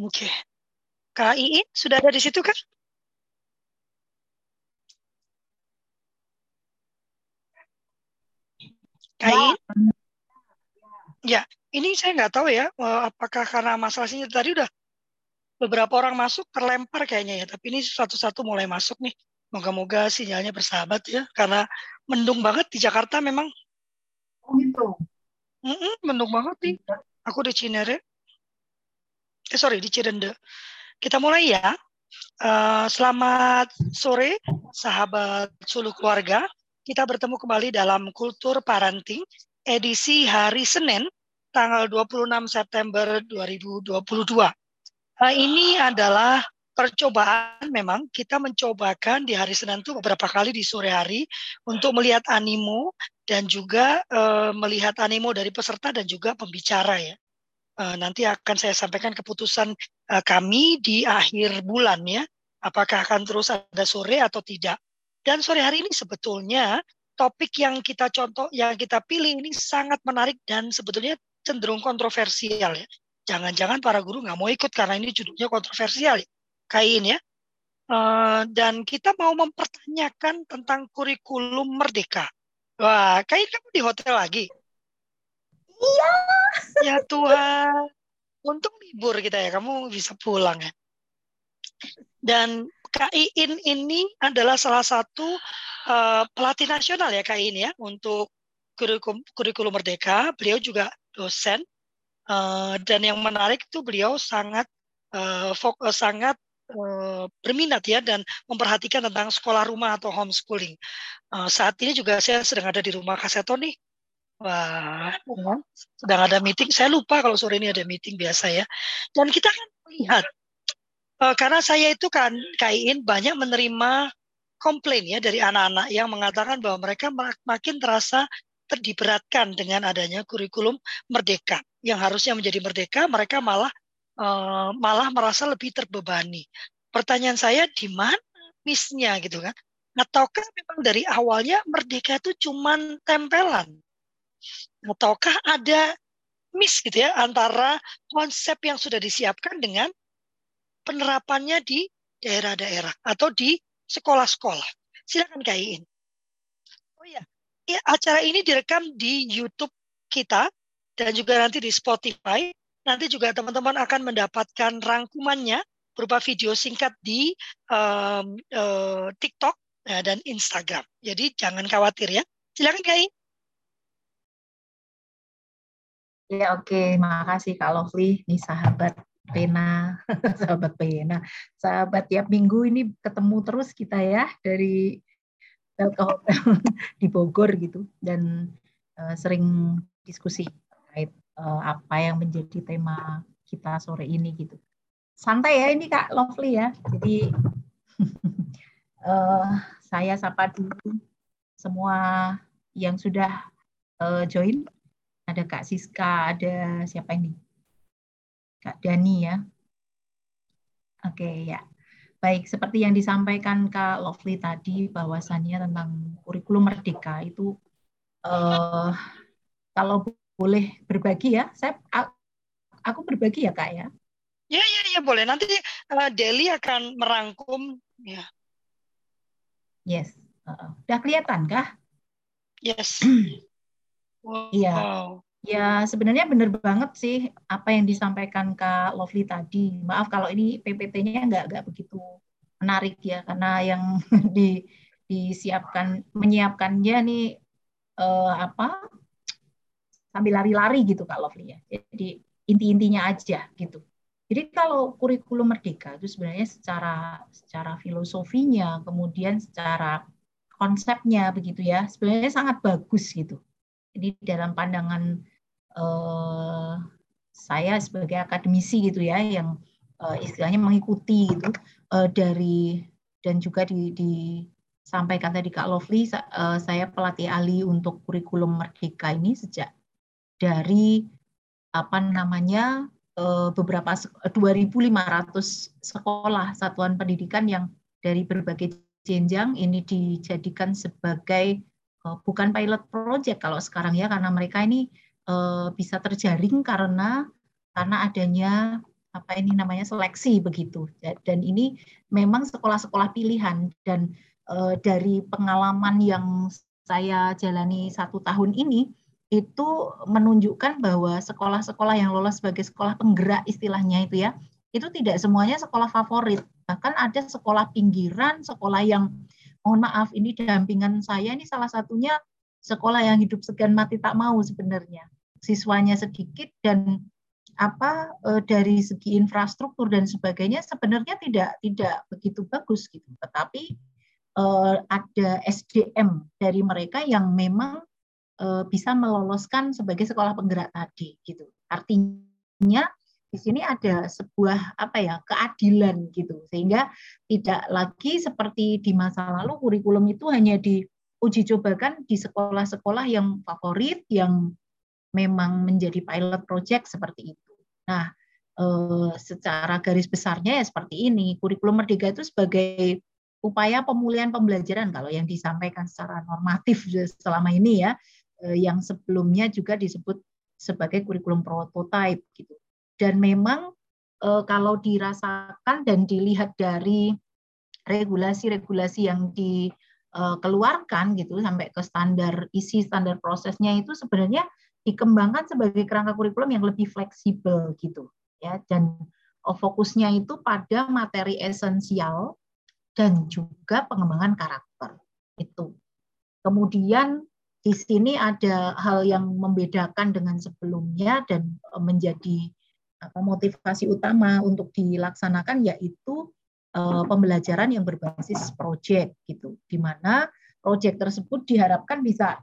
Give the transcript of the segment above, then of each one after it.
Oke. Kak Iin sudah ada di situ kan? Kak Iin? Ya, ini saya nggak tahu ya, eh, apakah karena masalah sini tadi udah beberapa orang masuk terlempar kayaknya ya, tapi ini satu-satu mulai masuk nih. Moga-moga sinyalnya bersahabat ya, karena mendung banget di Jakarta memang. Oh gitu. Mm -mm, mendung banget nih. Aku di Cinere eh sorry di Cirende. Kita mulai ya. Uh, selamat sore sahabat suluh keluarga. Kita bertemu kembali dalam Kultur Parenting edisi hari Senin tanggal 26 September 2022. Uh, ini adalah percobaan memang kita mencobakan di hari Senin itu beberapa kali di sore hari untuk melihat animo dan juga uh, melihat animo dari peserta dan juga pembicara ya. Eh, nanti akan saya sampaikan keputusan uh, kami di akhir bulan ya, apakah akan terus ada sore atau tidak. Dan sore hari ini sebetulnya topik yang kita contoh, yang kita pilih ini sangat menarik dan sebetulnya cenderung kontroversial ya. Jangan-jangan para guru nggak mau ikut karena ini judulnya kontroversial ya. Kain ya. Uh, dan kita mau mempertanyakan tentang kurikulum merdeka. Wah, kain kamu di hotel lagi? Iya. Ya Tuhan. Untung libur kita ya, kamu bisa pulang ya. Dan Kak Iin ini adalah salah satu uh, pelatih nasional ya Kak Iin ya untuk kurikulum, kurikulum Merdeka. Beliau juga dosen uh, dan yang menarik itu beliau sangat uh, fokus sangat uh, berminat ya dan memperhatikan tentang sekolah rumah atau homeschooling. Uh, saat ini juga saya sedang ada di rumah Kaseto nih Wah, sedang ada meeting. Saya lupa kalau sore ini ada meeting biasa ya. Dan kita kan melihat, uh, karena saya itu kan kain banyak menerima komplain ya dari anak-anak yang mengatakan bahwa mereka makin terasa terdiberatkan dengan adanya kurikulum merdeka. Yang harusnya menjadi merdeka, mereka malah uh, malah merasa lebih terbebani. Pertanyaan saya di mana misnya gitu kan? Ataukah memang dari awalnya merdeka itu cuman tempelan? Ataukah ada miss gitu ya antara konsep yang sudah disiapkan dengan penerapannya di daerah-daerah atau di sekolah-sekolah. Silakan Kaiin. Oh ya, ya, acara ini direkam di YouTube kita dan juga nanti di Spotify. Nanti juga teman-teman akan mendapatkan rangkumannya berupa video singkat di um, uh, TikTok uh, dan Instagram. Jadi jangan khawatir ya. Silakan Kaiin. Ya oke, makasih Kak Lovely, nih sahabat pena, sahabat pena, sahabat tiap minggu ini ketemu terus kita ya dari hotel di Bogor gitu. Dan uh, sering diskusi terkait uh, apa yang menjadi tema kita sore ini gitu. Santai ya ini Kak Lovely ya. Jadi uh, saya sapa dulu semua yang sudah uh, join ada Kak Siska, ada siapa ini? Kak Dani ya. Oke ya. Baik, seperti yang disampaikan Kak Lovely tadi bahwasannya tentang kurikulum merdeka itu uh, kalau boleh berbagi ya, saya aku berbagi ya Kak ya. Ya ya ya boleh. Nanti uh, Deli akan merangkum ya. Yes. Uh, udah kelihatan kah? Yes. Iya. Ya, sebenarnya benar banget sih apa yang disampaikan Kak Lovely tadi. Maaf kalau ini PPT-nya nggak nggak begitu menarik ya, karena yang di, disiapkan menyiapkannya nih eh, apa sambil lari-lari gitu Kak Lovely ya. Jadi inti-intinya aja gitu. Jadi kalau kurikulum merdeka itu sebenarnya secara secara filosofinya, kemudian secara konsepnya begitu ya, sebenarnya sangat bagus gitu ini dalam pandangan uh, saya sebagai akademisi gitu ya yang uh, istilahnya mengikuti itu uh, dari dan juga di, disampaikan tadi Kak Lovely uh, saya pelatih ahli untuk kurikulum merdeka ini sejak dari apa namanya uh, beberapa 2.500 sekolah satuan pendidikan yang dari berbagai jenjang ini dijadikan sebagai Eh, bukan pilot project kalau sekarang ya karena mereka ini uh, bisa terjaring karena karena adanya apa ini namanya seleksi begitu. Dan ini memang sekolah-sekolah pilihan dan uh, dari pengalaman yang saya jalani satu tahun ini itu menunjukkan bahwa sekolah-sekolah yang lolos sebagai sekolah penggerak istilahnya itu ya itu tidak semuanya sekolah favorit. Bahkan ada sekolah pinggiran sekolah yang mohon maaf ini dampingan saya ini salah satunya sekolah yang hidup segan mati tak mau sebenarnya. Siswanya sedikit dan apa e, dari segi infrastruktur dan sebagainya sebenarnya tidak tidak begitu bagus gitu. Tetapi e, ada SDM dari mereka yang memang e, bisa meloloskan sebagai sekolah penggerak tadi gitu. Artinya di sini ada sebuah apa ya keadilan gitu sehingga tidak lagi seperti di masa lalu kurikulum itu hanya diuji cobakan di sekolah-sekolah yang favorit yang memang menjadi pilot project seperti itu. Nah, eh, secara garis besarnya ya seperti ini. Kurikulum Merdeka itu sebagai upaya pemulihan pembelajaran kalau yang disampaikan secara normatif selama ini ya, eh, yang sebelumnya juga disebut sebagai kurikulum prototype gitu. Dan memang eh, kalau dirasakan dan dilihat dari regulasi-regulasi yang dikeluarkan gitu sampai ke standar isi standar prosesnya itu sebenarnya dikembangkan sebagai kerangka kurikulum yang lebih fleksibel gitu ya dan oh, fokusnya itu pada materi esensial dan juga pengembangan karakter itu. Kemudian di sini ada hal yang membedakan dengan sebelumnya dan e, menjadi motivasi utama untuk dilaksanakan yaitu e, pembelajaran yang berbasis proyek gitu, di mana proyek tersebut diharapkan bisa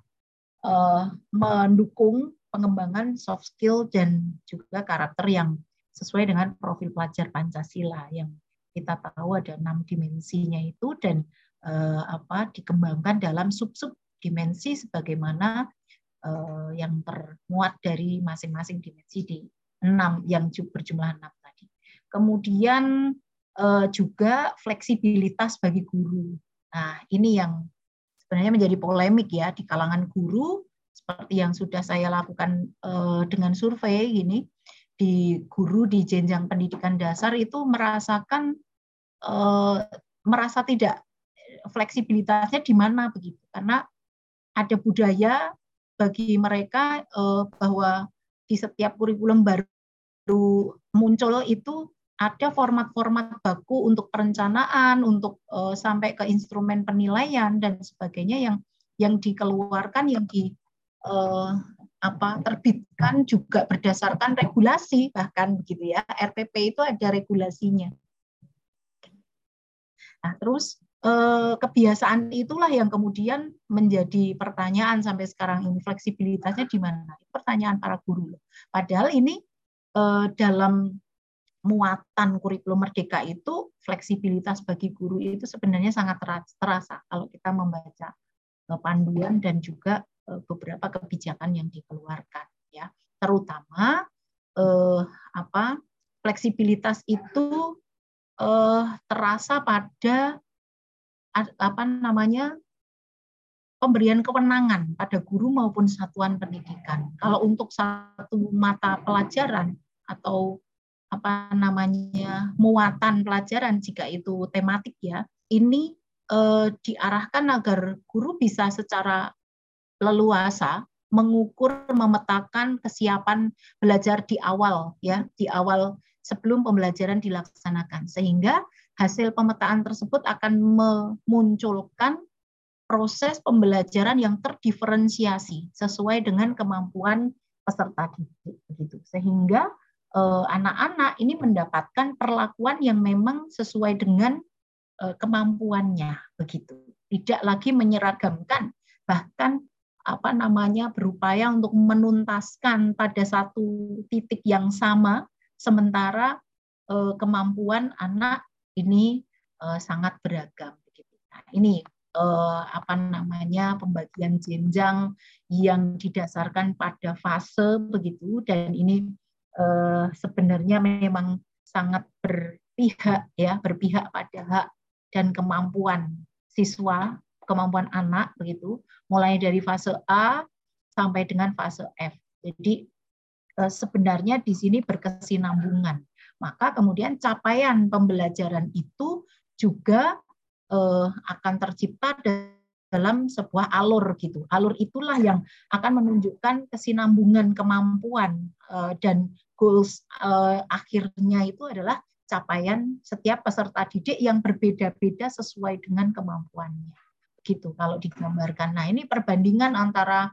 uh, mendukung pengembangan soft skill dan juga karakter yang sesuai dengan profil pelajar Pancasila yang kita tahu ada enam dimensinya itu dan uh, apa dikembangkan dalam sub-sub dimensi sebagaimana uh, yang termuat dari masing-masing dimensi di enam yang berjumlah enam tadi. Kemudian uh, juga fleksibilitas bagi guru. Nah ini yang sebenarnya menjadi polemik ya di kalangan guru seperti yang sudah saya lakukan uh, dengan survei gini di guru di jenjang pendidikan dasar itu merasakan uh, merasa tidak fleksibilitasnya di mana begitu karena ada budaya bagi mereka bahwa di setiap kurikulum baru muncul itu ada format-format baku untuk perencanaan, untuk uh, sampai ke instrumen penilaian dan sebagainya yang yang dikeluarkan, yang di uh, apa terbitkan juga berdasarkan regulasi bahkan begitu ya RPP itu ada regulasinya. Nah terus kebiasaan itulah yang kemudian menjadi pertanyaan sampai sekarang ini fleksibilitasnya di mana? Pertanyaan para guru. Padahal ini uh, dalam muatan kurikulum merdeka itu fleksibilitas bagi guru itu sebenarnya sangat terasa kalau kita membaca eh, panduan dan juga eh, beberapa kebijakan yang dikeluarkan ya terutama eh, apa fleksibilitas itu eh, terasa pada apa namanya pemberian kewenangan pada guru maupun satuan pendidikan. Kalau untuk satu mata pelajaran atau apa namanya muatan pelajaran jika itu tematik ya ini eh, diarahkan agar guru bisa secara leluasa mengukur memetakan kesiapan belajar di awal ya di awal sebelum pembelajaran dilaksanakan sehingga hasil pemetaan tersebut akan memunculkan proses pembelajaran yang terdiferensiasi sesuai dengan kemampuan peserta didik begitu. Sehingga Eh, anak-anak ini mendapatkan perlakuan yang memang sesuai dengan eh, kemampuannya begitu. Tidak lagi menyeragamkan bahkan apa namanya berupaya untuk menuntaskan pada satu titik yang sama sementara eh, kemampuan anak ini sangat beragam nah, ini apa namanya pembagian jenjang yang didasarkan pada fase begitu dan ini eh, sebenarnya memang sangat berpihak ya berpihak pada hak dan kemampuan siswa kemampuan anak begitu mulai dari fase A sampai dengan fase F. Jadi sebenarnya di sini berkesinambungan maka kemudian capaian pembelajaran itu juga eh, akan tercipta dalam sebuah alur gitu. Alur itulah yang akan menunjukkan kesinambungan kemampuan eh, dan goals eh, akhirnya itu adalah capaian setiap peserta didik yang berbeda-beda sesuai dengan kemampuannya. Gitu kalau digambarkan. Nah, ini perbandingan antara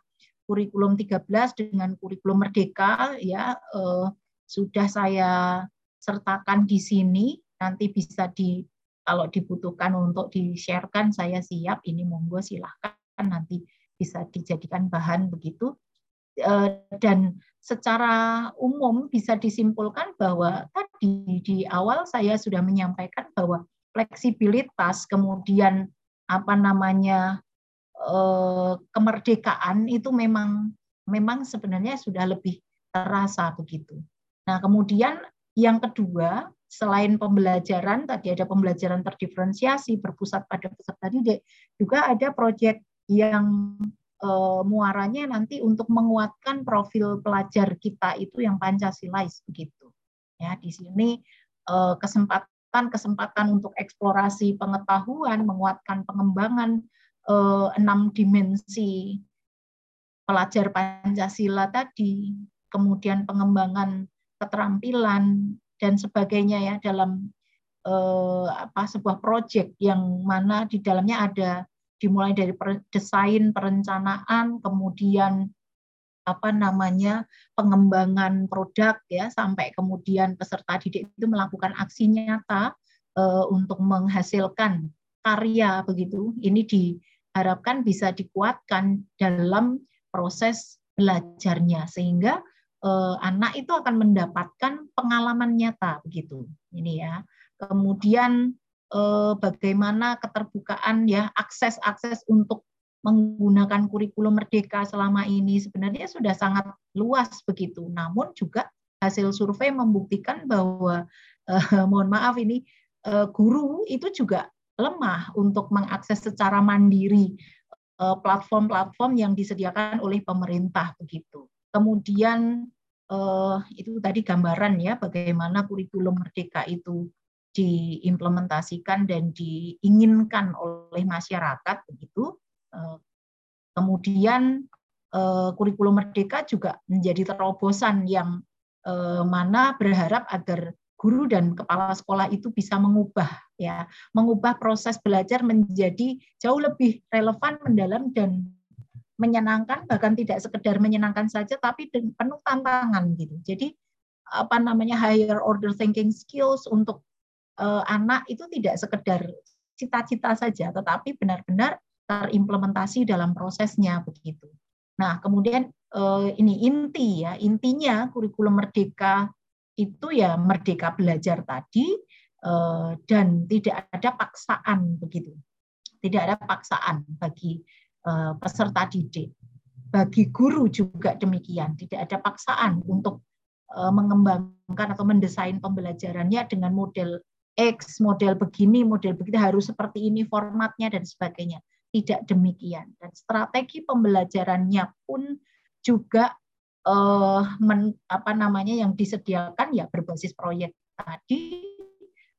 kurikulum 13 dengan kurikulum merdeka ya eh, sudah saya sertakan di sini nanti bisa di kalau dibutuhkan untuk di-sharekan saya siap ini monggo silahkan nanti bisa dijadikan bahan begitu eh, dan secara umum bisa disimpulkan bahwa tadi di awal saya sudah menyampaikan bahwa fleksibilitas kemudian apa namanya Eh, kemerdekaan itu memang memang sebenarnya sudah lebih terasa begitu. Nah, kemudian yang kedua, selain pembelajaran tadi ada pembelajaran terdiferensiasi berpusat pada peserta didik, juga ada proyek yang e, muaranya nanti untuk menguatkan profil pelajar kita itu yang Pancasilais begitu. Ya, di sini e, kesempatan kesempatan untuk eksplorasi pengetahuan, menguatkan pengembangan Eh, enam dimensi pelajar Pancasila tadi, kemudian pengembangan keterampilan dan sebagainya ya dalam eh, apa sebuah proyek yang mana di dalamnya ada dimulai dari desain perencanaan kemudian apa namanya pengembangan produk ya sampai kemudian peserta didik itu melakukan aksi nyata eh, untuk menghasilkan karya begitu. Ini di harapkan bisa dikuatkan dalam proses belajarnya. Sehingga eh, anak itu akan mendapatkan pengalaman nyata begitu. Ini ya. Kemudian eh, bagaimana keterbukaan ya akses akses untuk menggunakan kurikulum merdeka selama ini sebenarnya sudah sangat luas begitu. Namun juga hasil survei membuktikan bahwa eh, mohon maaf ini eh, guru itu juga lemah untuk mengakses secara mandiri eh, platform-platform yang disediakan oleh pemerintah begitu. Kemudian eh, itu tadi gambaran ya bagaimana kurikulum merdeka itu diimplementasikan dan diinginkan oleh masyarakat begitu. Eh, kemudian kurikulum merdeka juga menjadi terobosan yang mana berharap agar guru dan kepala sekolah itu bisa mengubah ya, mengubah proses belajar menjadi jauh lebih relevan, mendalam dan menyenangkan bahkan tidak sekedar menyenangkan saja tapi penuh tantangan gitu. Jadi apa namanya higher order thinking skills untuk uh, anak itu tidak sekedar cita-cita saja tetapi benar-benar terimplementasi dalam prosesnya begitu. Nah, kemudian uh, ini inti ya, intinya kurikulum merdeka itu ya merdeka belajar tadi eh, dan tidak ada paksaan begitu. Tidak ada paksaan bagi peserta didik. Bagi guru juga demikian, tidak ada paksaan untuk eh, mengembangkan atau mendesain pembelajarannya dengan model X, model begini, model begitu harus seperti ini formatnya dan sebagainya. Tidak demikian. Dan strategi pembelajarannya pun juga uh, men, apa namanya yang disediakan ya berbasis proyek tadi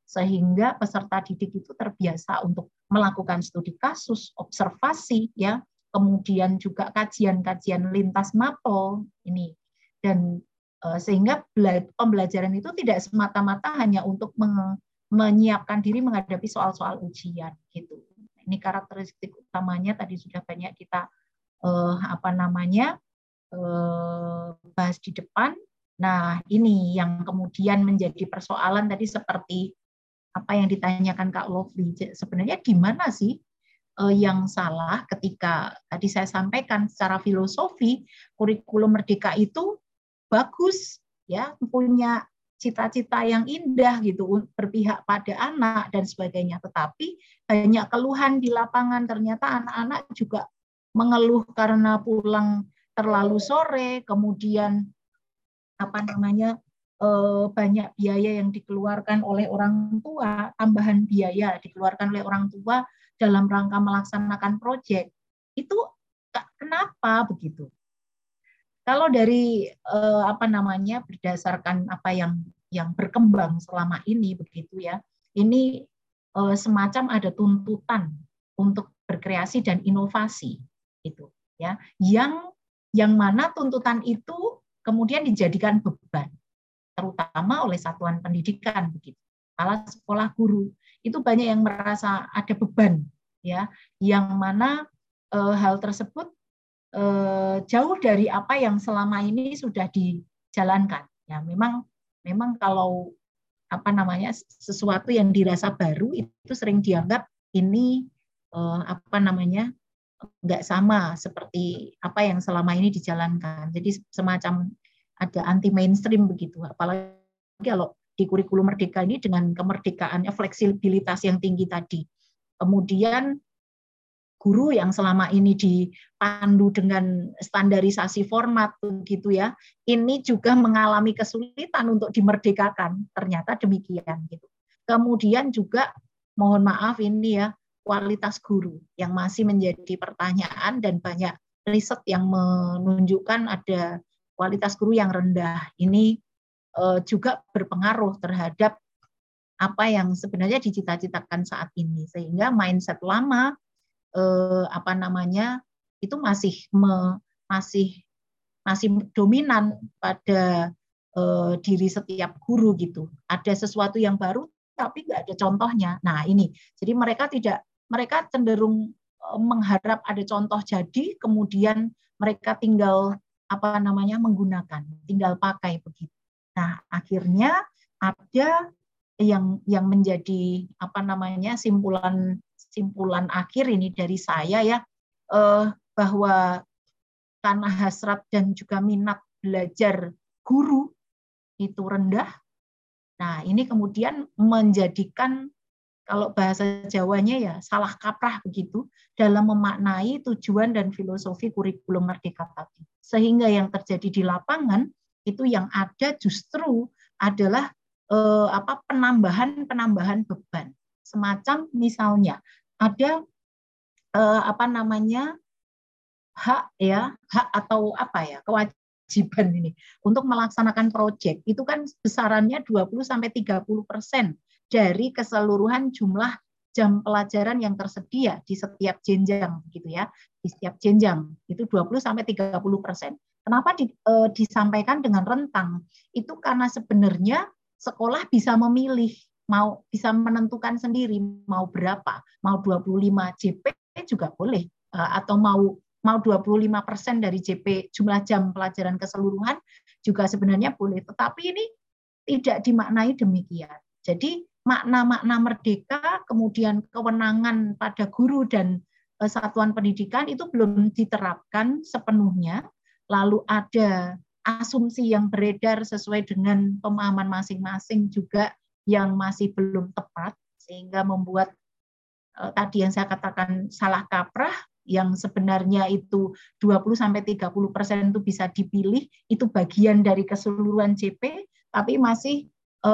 sehingga peserta didik itu terbiasa untuk melakukan studi kasus, observasi ya, kemudian juga kajian-kajian lintas mapel ini dan uh, sehingga pembelajaran itu tidak semata-mata hanya untuk menyiapkan diri menghadapi soal-soal ujian gitu. Ini karakteristik utamanya tadi sudah banyak kita uh, apa namanya Eh, bahas di depan. Nah, ini yang kemudian menjadi persoalan tadi seperti apa yang ditanyakan Kak Lovely. Sebenarnya di mana sih eh, yang salah ketika tadi saya sampaikan secara filosofi kurikulum merdeka itu bagus ya punya cita-cita yang indah gitu berpihak pada anak dan sebagainya tetapi banyak keluhan di lapangan ternyata anak-anak juga mengeluh karena pulang terlalu sore, kemudian apa namanya banyak biaya yang dikeluarkan oleh orang tua, tambahan biaya dikeluarkan oleh orang tua dalam rangka melaksanakan proyek. Itu kenapa begitu? Kalau dari eh, apa namanya berdasarkan apa yang yang berkembang selama ini begitu ya. Ini uh, semacam ada tuntutan untuk berkreasi dan inovasi itu ya. Yang yang mana tuntutan itu kemudian dijadikan beban terutama oleh satuan pendidikan begitu. Kepala sekolah guru itu banyak yang merasa ada beban ya, yang mana e, hal tersebut e, jauh dari apa yang selama ini sudah dijalankan. Ya, memang memang kalau apa namanya sesuatu yang dirasa baru itu sering dianggap ini e, apa namanya nggak sama seperti apa yang selama ini dijalankan. Jadi semacam ada anti mainstream begitu. Apalagi kalau di kurikulum merdeka ini dengan kemerdekaannya fleksibilitas yang tinggi tadi. Kemudian guru yang selama ini dipandu dengan standarisasi format begitu ya, ini juga mengalami kesulitan untuk dimerdekakan. Ternyata demikian gitu. Kemudian juga mohon maaf ini ya kualitas guru yang masih menjadi pertanyaan dan banyak riset yang menunjukkan ada kualitas guru yang rendah. Ini uh, juga berpengaruh terhadap apa yang sebenarnya dicita-citakan saat ini. Sehingga mindset lama uh, apa namanya itu masih me, masih masih dominan pada uh, diri setiap guru gitu. Ada sesuatu yang baru tapi nggak ada contohnya. Nah ini. Jadi mereka tidak mereka cenderung mengharap ada contoh jadi kemudian mereka tinggal apa namanya menggunakan, tinggal pakai begitu. Nah, akhirnya ada yang yang menjadi apa namanya simpulan simpulan akhir ini dari saya ya eh, bahwa karena hasrat dan juga minat belajar guru itu rendah. Nah, ini kemudian menjadikan kalau bahasa Jawanya ya salah kaprah begitu dalam memaknai tujuan dan filosofi kurikulum merdeka tadi. Sehingga yang terjadi di lapangan itu yang ada justru adalah eh, apa penambahan-penambahan beban. Semacam misalnya ada eh, apa namanya hak ya, hak atau apa ya, kewajiban ini untuk melaksanakan proyek itu kan besarannya 20 sampai 30 persen dari keseluruhan jumlah jam pelajaran yang tersedia di setiap jenjang gitu ya di setiap jenjang itu 20 sampai 30 persen. Kenapa di, e, disampaikan dengan rentang? Itu karena sebenarnya sekolah bisa memilih mau bisa menentukan sendiri mau berapa, mau 25 JP juga boleh e, atau mau mau 25 persen dari JP jumlah jam pelajaran keseluruhan juga sebenarnya boleh. Tetapi ini tidak dimaknai demikian. Jadi makna-makna merdeka, kemudian kewenangan pada guru dan eh, satuan pendidikan itu belum diterapkan sepenuhnya. Lalu ada asumsi yang beredar sesuai dengan pemahaman masing-masing juga yang masih belum tepat sehingga membuat eh, tadi yang saya katakan salah kaprah yang sebenarnya itu 20 sampai 30 persen itu bisa dipilih itu bagian dari keseluruhan CP tapi masih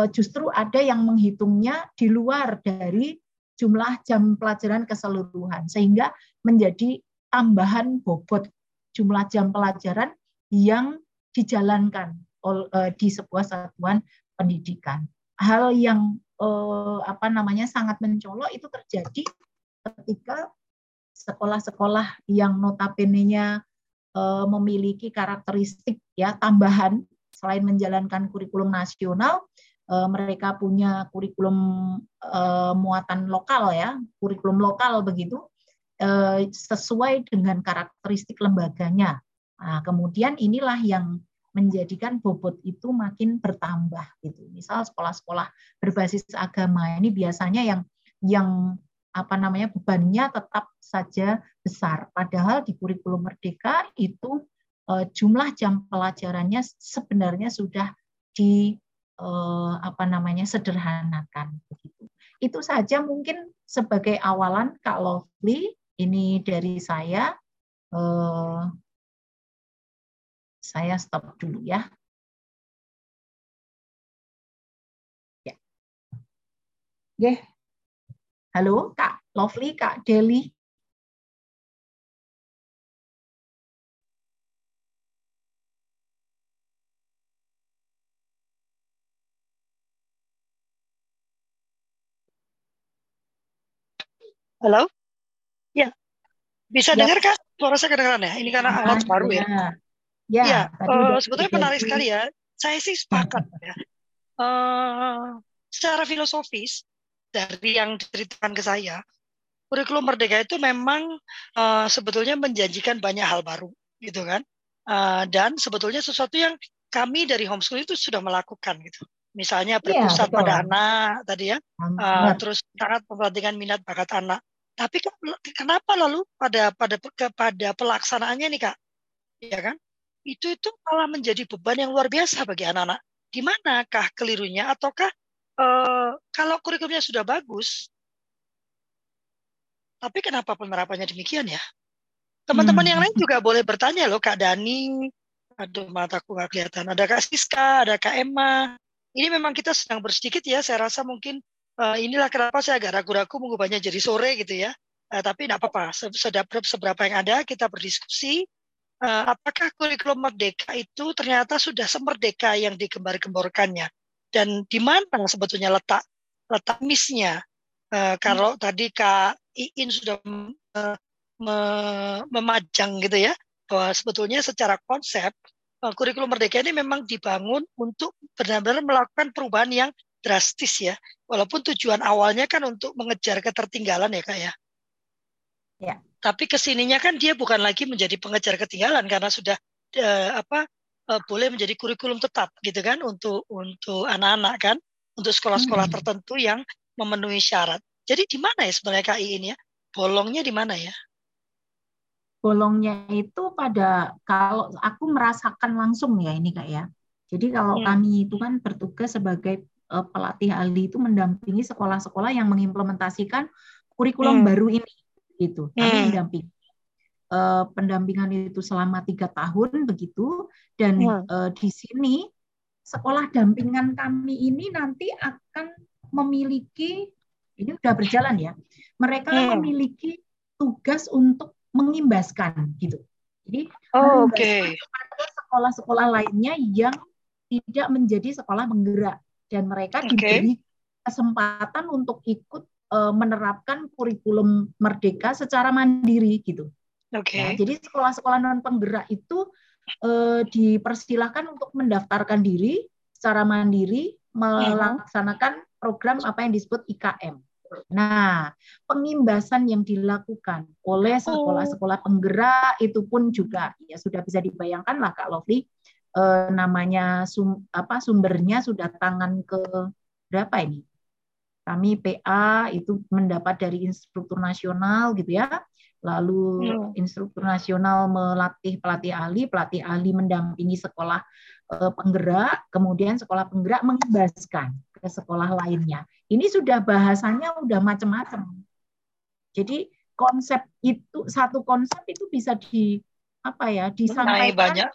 justru ada yang menghitungnya di luar dari jumlah jam pelajaran keseluruhan sehingga menjadi tambahan bobot jumlah jam pelajaran yang dijalankan eh, di sebuah satuan pendidikan. Hal yang eh, apa namanya sangat mencolok itu terjadi ketika sekolah-sekolah yang notabene-nya memiliki karakteristik ya tambahan selain menjalankan kurikulum nasional Eh, mereka punya kurikulum uh, muatan lokal ya, kurikulum lokal begitu uh, sesuai dengan karakteristik lembaganya. Nah, kemudian inilah yang menjadikan bobot itu makin bertambah gitu. Misal sekolah-sekolah berbasis agama ini biasanya yang yang apa namanya bebannya tetap saja besar. Padahal di kurikulum merdeka itu jumlah jam pelajarannya sebenarnya sudah di eh, apa namanya sederhanakan begitu. Itu saja mungkin sebagai awalan Kak Lovely ini dari saya. Eh, saya stop dulu ya. Ya. Oke. Halo Kak Lovely, Kak Deli. Halo? Ya. Bisa ya. dengar Kak? Suara saya kedengaran ya? Ini karena ya, alat baru ya. Ya, ya, ya uh, sebetulnya menarik sekali ya. Saya sih sepakat ya. Uh, secara filosofis dari yang diceritakan ke saya, kurikulum merdeka itu memang uh, sebetulnya menjanjikan banyak hal baru, gitu kan? Uh, dan sebetulnya sesuatu yang kami dari homeschool itu sudah melakukan gitu. Misalnya iya, berpusat ya, pada anak tadi ya, uh, terus sangat memperhatikan minat bakat anak. Tapi kenapa lalu pada pada kepada pelaksanaannya nih kak, ya kan? Itu itu malah menjadi beban yang luar biasa bagi anak-anak. Di manakah kelirunya? Ataukah uh, kalau kurikulumnya sudah bagus, tapi kenapa penerapannya demikian ya? Teman-teman hmm. yang lain juga boleh bertanya loh, Kak Dani, aduh mataku nggak kelihatan, ada Kak Siska, ada Kak Emma, ini memang kita sedang bersedikit ya. Saya rasa mungkin uh, inilah kenapa saya agak ragu-ragu mengubahnya jadi sore gitu ya. Uh, tapi tidak apa-apa. Seberapa, seberapa yang ada kita berdiskusi. Uh, apakah kurikulum merdeka itu ternyata sudah semerdeka yang digembar-gemborkannya dan di mana sebetulnya letak letak misnya? Uh, kalau hmm. tadi Kak Iin sudah uh, me memajang gitu ya bahwa sebetulnya secara konsep Eh, kurikulum merdeka ini memang dibangun untuk benar-benar melakukan perubahan yang drastis ya. Walaupun tujuan awalnya kan untuk mengejar ketertinggalan ya kak ya. Ya. Tapi ke sininya kan dia bukan lagi menjadi pengejar ketinggalan karena sudah eh, apa eh, boleh menjadi kurikulum tetap gitu kan untuk untuk anak-anak kan untuk sekolah-sekolah hmm. tertentu yang memenuhi syarat. Jadi di mana ya sebenarnya KI ini ya? Bolongnya di mana ya? bolongnya itu pada kalau aku merasakan langsung ya ini kak ya. Jadi kalau hmm. kami itu kan bertugas sebagai pelatih ahli itu mendampingi sekolah-sekolah yang mengimplementasikan kurikulum hmm. baru ini gitu. Kami hmm. mendampingi uh, pendampingan itu selama tiga tahun begitu dan hmm. uh, di sini sekolah dampingan kami ini nanti akan memiliki ini sudah berjalan ya. Mereka hmm. memiliki tugas untuk mengimbaskan gitu. Jadi oh, oke. Okay. sekolah-sekolah lainnya yang tidak menjadi sekolah penggerak dan mereka okay. diberi kesempatan untuk ikut uh, menerapkan kurikulum merdeka secara mandiri gitu. Oke. Okay. Ya, jadi sekolah-sekolah non penggerak itu uh, dipersilahkan untuk mendaftarkan diri secara mandiri melaksanakan program apa yang disebut IKM. Nah, pengimbasan yang dilakukan oleh sekolah-sekolah penggerak itu pun juga ya sudah bisa dibayangkan lah Kak Lovely eh, namanya sum, apa sumbernya sudah tangan ke berapa ini? Kami PA itu mendapat dari instruktur nasional gitu ya. Lalu hmm. instruktur nasional melatih pelatih ahli, pelatih ahli mendampingi sekolah eh, penggerak, kemudian sekolah penggerak mengibaskan ke sekolah lainnya. Ini sudah bahasanya udah macam-macam. Jadi konsep itu satu konsep itu bisa di apa ya disampaikan banyak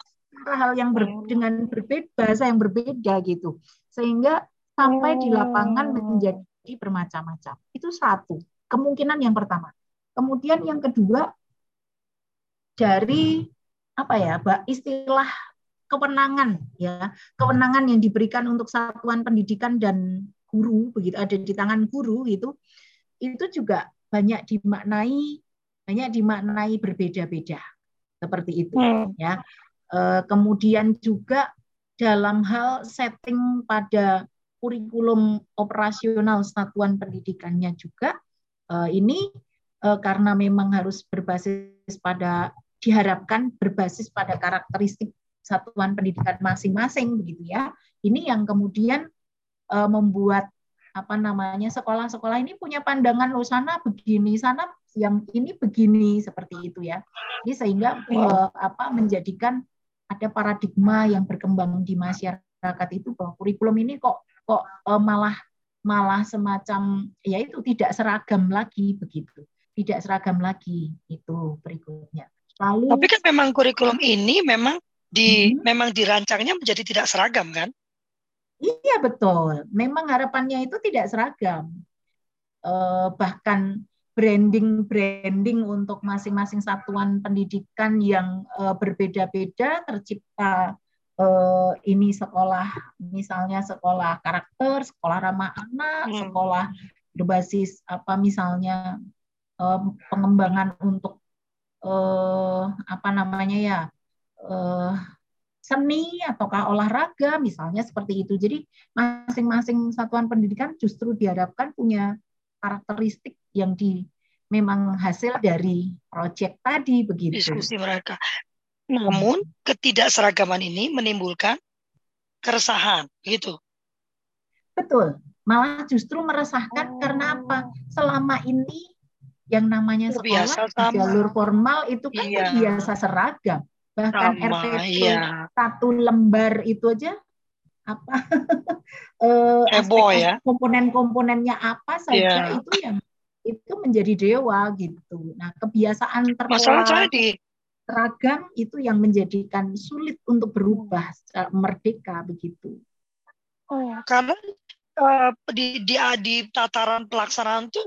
hal yang ber, hmm. dengan berbeda bahasa yang berbeda gitu. Sehingga sampai di lapangan oh. menjadi bermacam-macam. Itu satu kemungkinan yang pertama. Kemudian yang kedua dari apa ya istilah kewenangan ya. Kewenangan yang diberikan untuk satuan pendidikan dan guru begitu ada di tangan guru itu itu juga banyak dimaknai banyak dimaknai berbeda-beda. Seperti itu hmm. ya kemudian juga dalam hal setting pada kurikulum operasional satuan pendidikannya juga e, ini e, karena memang harus berbasis pada diharapkan berbasis pada karakteristik satuan pendidikan masing-masing begitu ya. Ini yang kemudian membuat apa namanya sekolah-sekolah ini punya pandangan lo sana begini, sana yang ini begini seperti itu ya. Jadi sehingga uh, apa menjadikan ada paradigma yang berkembang di masyarakat itu bahwa kurikulum ini kok kok uh, malah malah semacam ya itu tidak seragam lagi begitu. Tidak seragam lagi itu berikutnya. Lalu Tapi kan memang kurikulum ini memang di hmm. memang dirancangnya menjadi tidak seragam kan? Iya betul. Memang harapannya itu tidak seragam. Eh, bahkan branding-branding untuk masing-masing satuan pendidikan yang eh, berbeda-beda tercipta eh, ini sekolah misalnya sekolah karakter, sekolah ramah anak, hmm. sekolah berbasis apa misalnya uh, pengembangan untuk uh, apa namanya ya uh, seni ataukah olahraga misalnya seperti itu. Jadi masing-masing satuan pendidikan justru diharapkan punya karakteristik yang di memang hasil dari proyek tadi begitu. Diskusi mereka. Namun ketidakseragaman ini menimbulkan keresahan, gitu. Betul. Malah justru meresahkan oh. karena apa? Selama ini yang namanya sekolah jalur formal itu kan iya. biasa seragam bahkan Sama, RPP iya. satu lembar itu aja apa eh, Heboh, ya. komponen-komponennya apa saja yeah. itu yang itu menjadi dewa gitu. Nah kebiasaan terpola seragam itu yang menjadikan sulit untuk berubah merdeka begitu. Oh, karena uh, di, di di tataran pelaksanaan tuh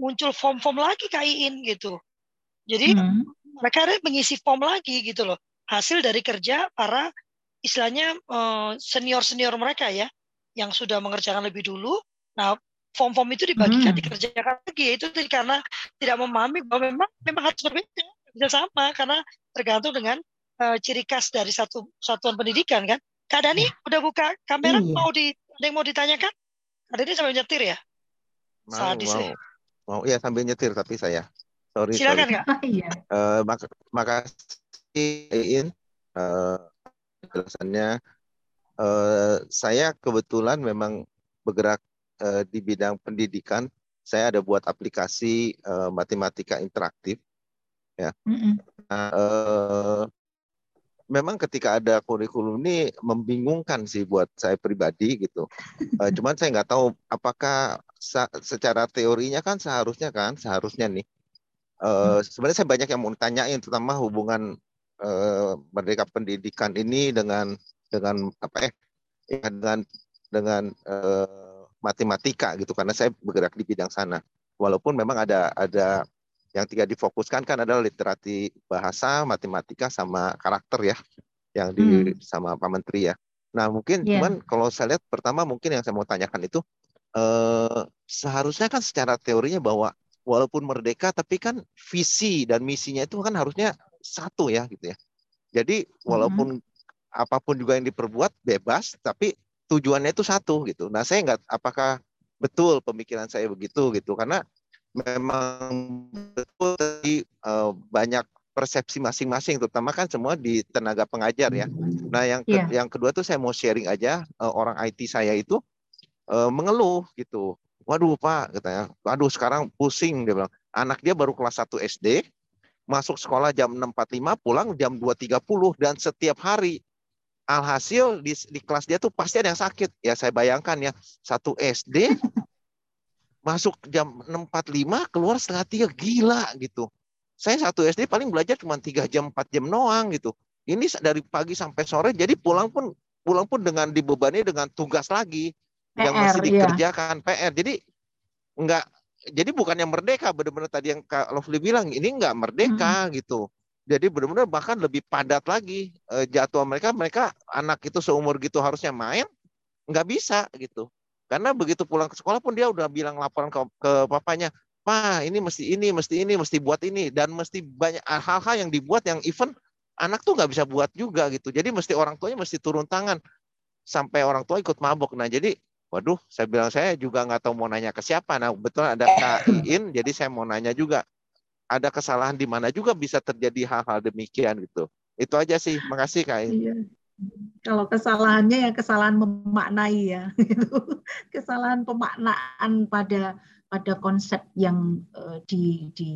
muncul form-form lagi kain gitu. Jadi hmm. mereka mengisi form lagi gitu loh hasil dari kerja para istilahnya eh, senior-senior mereka ya yang sudah mengerjakan lebih dulu. Nah, form-form itu dibagikan hmm. dikerjakan lagi itu karena tidak memahami bahwa memang memang harus berbeda bisa sama karena tergantung dengan uh, ciri khas dari satu satuan pendidikan kan. Kak Dani ya. udah buka kamera iya. mau di ada yang mau ditanyakan? Kak Dani sambil nyetir ya? Mau, Sadis mau. Ya. Mau iya sambil nyetir tapi saya. Sorry. Silakan Kak. Iya. Uh, mak makasih In uh, penjelasannya. Uh, saya kebetulan memang bergerak uh, di bidang pendidikan. Saya ada buat aplikasi uh, matematika interaktif. Ya. Mm -hmm. uh, memang ketika ada kurikulum ini membingungkan sih buat saya pribadi gitu. Uh, cuman saya nggak tahu apakah secara teorinya kan seharusnya kan seharusnya nih. Uh, sebenarnya saya banyak yang mau tanyain terutama hubungan uh, merdeka pendidikan ini dengan dengan apa eh ya, dengan dengan uh, matematika gitu karena saya bergerak di bidang sana walaupun memang ada ada yang tiga difokuskan kan adalah literasi bahasa matematika sama karakter ya yang di hmm. sama Pak Menteri ya nah mungkin yeah. cuman kalau saya lihat pertama mungkin yang saya mau tanyakan itu eh, seharusnya kan secara teorinya bahwa walaupun merdeka tapi kan visi dan misinya itu kan harusnya satu ya gitu ya. Jadi walaupun mm-hmm. apa pun juga yang diperbuat bebas, tapi tujuannya itu satu gitu. Nah saya nggak apakah betul pemikiran saya begitu gitu karena memang betul tadi uh, banyak persepsi masing-masing terutama kan semua di tenaga pengajar ya. Nah yang ke, yeah. yang kedua tuh saya mau sharing aja uh, orang IT saya itu uh, mengeluh gitu. Waduh Pak katanya, waduh sekarang pusing dia bilang. Anak dia baru kelas 1 SD, masuk sekolah jam 6.45, pulang jam 2.30 dan setiap hari alhasil di, di kelas dia tuh pasti ada yang sakit. Ya saya bayangkan ya, satu SD masuk jam 6.45, keluar setengah tiga, gila gitu. Saya satu SD paling belajar cuma tiga jam, 4 jam doang gitu. Ini dari pagi sampai sore, jadi pulang pun pulang pun dengan dibebani dengan tugas lagi PR, yang masih iya. dikerjakan ya. PR. Jadi enggak jadi bukan yang merdeka benar-benar tadi yang Kak Lovely bilang ini nggak merdeka hmm. gitu. Jadi benar-benar bahkan lebih padat lagi e, jadwal mereka mereka anak itu seumur gitu harusnya main nggak bisa gitu. Karena begitu pulang ke sekolah pun dia udah bilang laporan ke, ke papanya, "Pak, ini mesti ini, mesti ini, mesti buat ini dan mesti banyak hal-hal yang dibuat yang event anak tuh nggak bisa buat juga gitu. Jadi mesti orang tuanya mesti turun tangan sampai orang tua ikut mabok. Nah, jadi Waduh, saya bilang saya juga nggak tahu mau nanya ke siapa. Nah, betul ada Kak Iin, jadi saya mau nanya juga. Ada kesalahan di mana juga bisa terjadi hal-hal demikian gitu. Itu aja sih. Makasih Kak Iin. Iya. Kalau kesalahannya ya kesalahan memaknai ya. kesalahan pemaknaan pada pada konsep yang uh, di di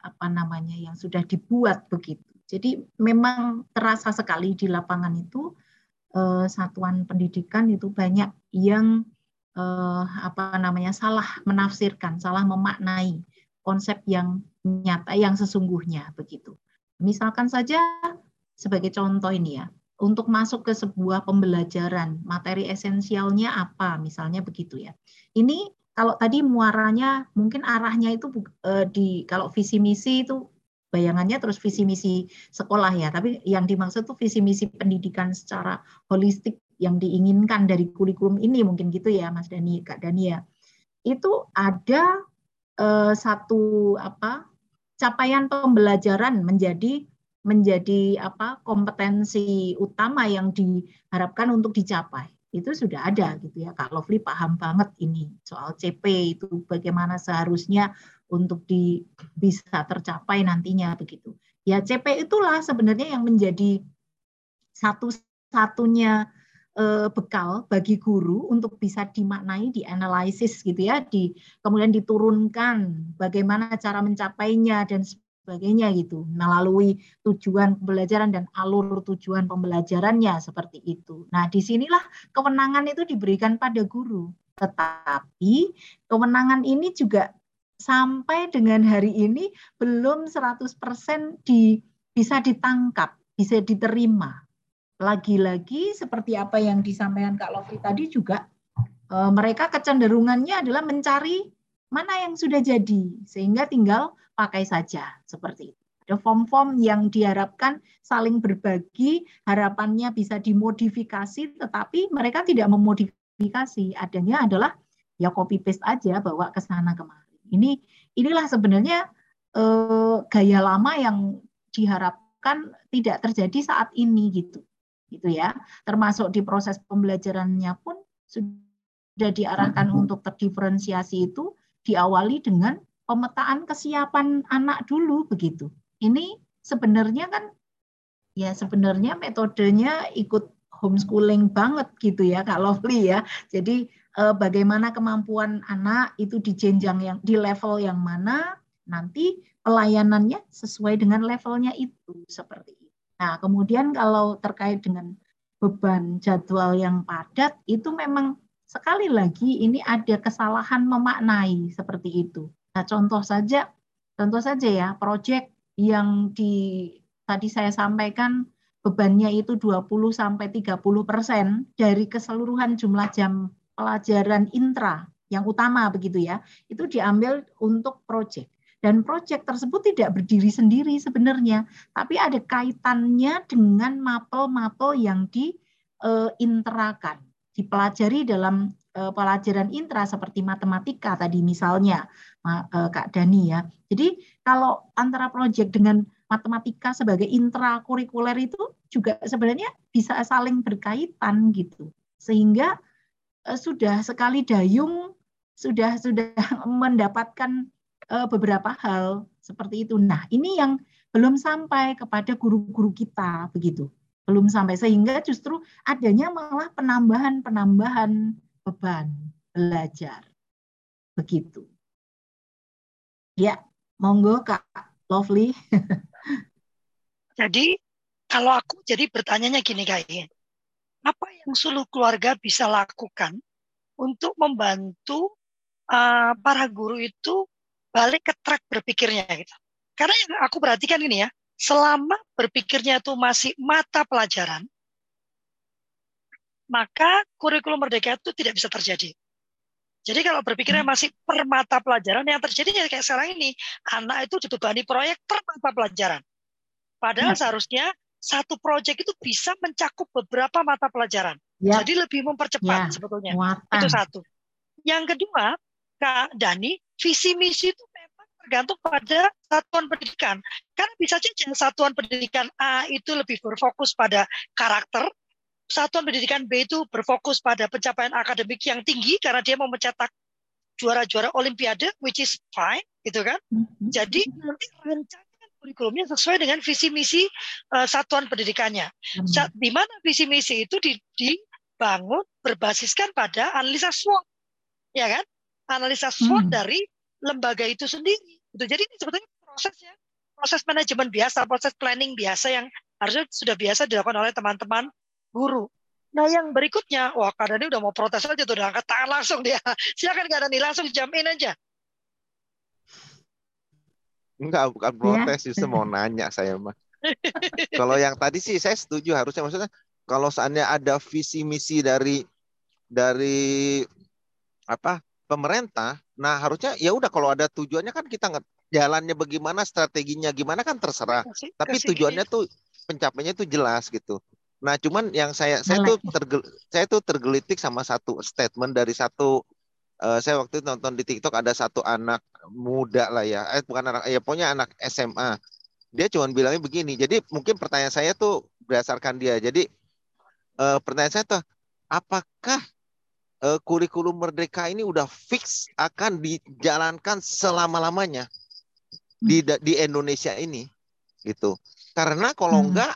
apa namanya yang sudah dibuat begitu. Jadi memang terasa sekali di lapangan itu uh, satuan pendidikan itu banyak yang uh, apa namanya salah menafsirkan, salah memaknai konsep yang nyata yang sesungguhnya begitu. Misalkan saja sebagai contoh ini ya, untuk masuk ke sebuah pembelajaran, materi esensialnya apa misalnya begitu ya. Ini kalau tadi muaranya mungkin arahnya itu uh, di kalau visi misi itu bayangannya terus visi misi sekolah ya, tapi yang dimaksud itu visi misi pendidikan secara holistik yang diinginkan dari kurikulum ini mungkin gitu ya Mas Dani, Kak Dani ya. Itu ada uh, satu apa capaian pembelajaran menjadi menjadi apa kompetensi utama yang diharapkan untuk dicapai itu sudah ada gitu ya Kak Lovely paham banget ini soal CP itu bagaimana seharusnya untuk di bisa tercapai nantinya begitu ya CP itulah sebenarnya yang menjadi satu-satunya eh, bekal bagi guru untuk bisa dimaknai, dianalisis gitu ya, di kemudian diturunkan bagaimana cara mencapainya dan sebagainya gitu melalui tujuan pembelajaran dan alur tujuan pembelajarannya seperti itu. Nah, di sinilah kewenangan itu diberikan pada guru. Tetapi kewenangan ini juga sampai dengan hari ini belum 100% di, bisa ditangkap, bisa diterima. Lagi-lagi seperti apa yang disampaikan Kak Lovri tadi juga eh, mereka kecenderungannya adalah mencari mana yang sudah jadi sehingga tinggal pakai saja seperti itu. Ada form-form yang diharapkan saling berbagi, harapannya bisa dimodifikasi, tetapi mereka tidak memodifikasi. Adanya adalah ya copy paste aja bawa ke sana kemari. Ini inilah sebenarnya eh, gaya lama yang diharapkan tidak terjadi saat ini gitu, gitu ya. Termasuk di proses pembelajarannya pun sudah diarahkan untuk terdiferensiasi itu diawali dengan pemetaan kesiapan anak dulu begitu. Ini sebenarnya kan ya sebenarnya metodenya ikut homeschooling banget gitu ya Kak Lovely ya. Jadi eh, bagaimana kemampuan anak itu di jenjang yang di level yang mana nanti pelayanannya sesuai dengan levelnya itu seperti itu. Nah, kemudian kalau terkait dengan beban jadwal yang padat itu memang sekali lagi ini ada kesalahan memaknai seperti itu. Nah, contoh saja, contoh saja ya, proyek yang di tadi saya sampaikan bebannya itu 20 sampai 30 persen dari keseluruhan jumlah jam pelajaran intra yang utama begitu ya, itu diambil untuk proyek. Dan proyek tersebut tidak berdiri sendiri sebenarnya, tapi ada kaitannya dengan mapel-mapel yang diinterakan, dipelajari dalam Eh, pelajaran intra seperti matematika tadi misalnya eh, Kak Dani ya. Jadi kalau antara proyek dengan matematika sebagai intrakurikuler itu juga sebenarnya bisa saling berkaitan gitu. Sehingga eh, sudah sekali dayung sudah sudah mendapatkan beberapa hal seperti itu. Nah, ini yang belum sampai kepada guru-guru kita begitu. Belum sampai sehingga justru adanya malah penambahan-penambahan beban belajar. Begitu. Ya, monggo Kak Lovely. jadi kalau aku jadi bertanyanya gini kayaknya. Apa yang seluruh keluarga bisa lakukan untuk membantu uh, para guru itu balik ke track berpikirnya gitu. Karena yang aku perhatikan ini ya, selama berpikirnya itu masih mata pelajaran, maka kurikulum merdeka itu tidak bisa terjadi. Jadi kalau berpikirnya hmm. masih per mata pelajaran, yang terjadi ya kayak sekarang ini, anak itu dibebani proyek per mata pelajaran. Padahal ya. seharusnya satu proyek itu bisa mencakup beberapa mata pelajaran. Ya. Jadi lebih mempercepat ya. sebetulnya. Itu satu. Yang kedua, Kak Dani, visi misi itu memang tergantung pada satuan pendidikan. Karena bisa saja satuan pendidikan A itu lebih berfokus pada karakter, satuan pendidikan B itu berfokus pada pencapaian akademik yang tinggi karena dia mau mencetak juara-juara olimpiade which is fine gitu kan. Mm-hmm. Jadi nanti rancangan kurikulumnya sesuai dengan visi misi uh, satuan pendidikannya. Mm-hmm. Di mana visi misi itu di, dibangun berbasiskan pada analisa SWOT. Ya kan? Analisa SWOT mm-hmm. dari lembaga itu sendiri. Gitu. Jadi ini sebetulnya prosesnya proses manajemen biasa, proses planning biasa yang harusnya sudah biasa dilakukan oleh teman-teman guru. Nah yang berikutnya, wah Kak Dani udah mau protes aja tuh, udah angkat tangan langsung dia. Silakan Kak Dani, langsung jamin aja. Enggak, bukan iya. protes, ya. justru mau nanya saya mah. kalau yang tadi sih saya setuju harusnya maksudnya kalau seandainya ada visi misi dari dari apa pemerintah, nah harusnya ya udah kalau ada tujuannya kan kita nggak jalannya bagaimana, strateginya gimana kan terserah. Kasih, Tapi kasih tujuannya tuh pencapaiannya tuh jelas gitu. Nah, cuman yang saya saya tuh tergel, saya tuh tergelitik sama satu statement dari satu uh, saya waktu itu nonton di TikTok ada satu anak muda lah ya, eh bukan anak, ya pokoknya anak SMA. Dia cuma bilangnya begini. Jadi mungkin pertanyaan saya tuh berdasarkan dia. Jadi uh, pertanyaan saya tuh, apakah uh, kurikulum merdeka ini udah fix akan dijalankan selama lamanya di di Indonesia ini, gitu? Karena kalau hmm. enggak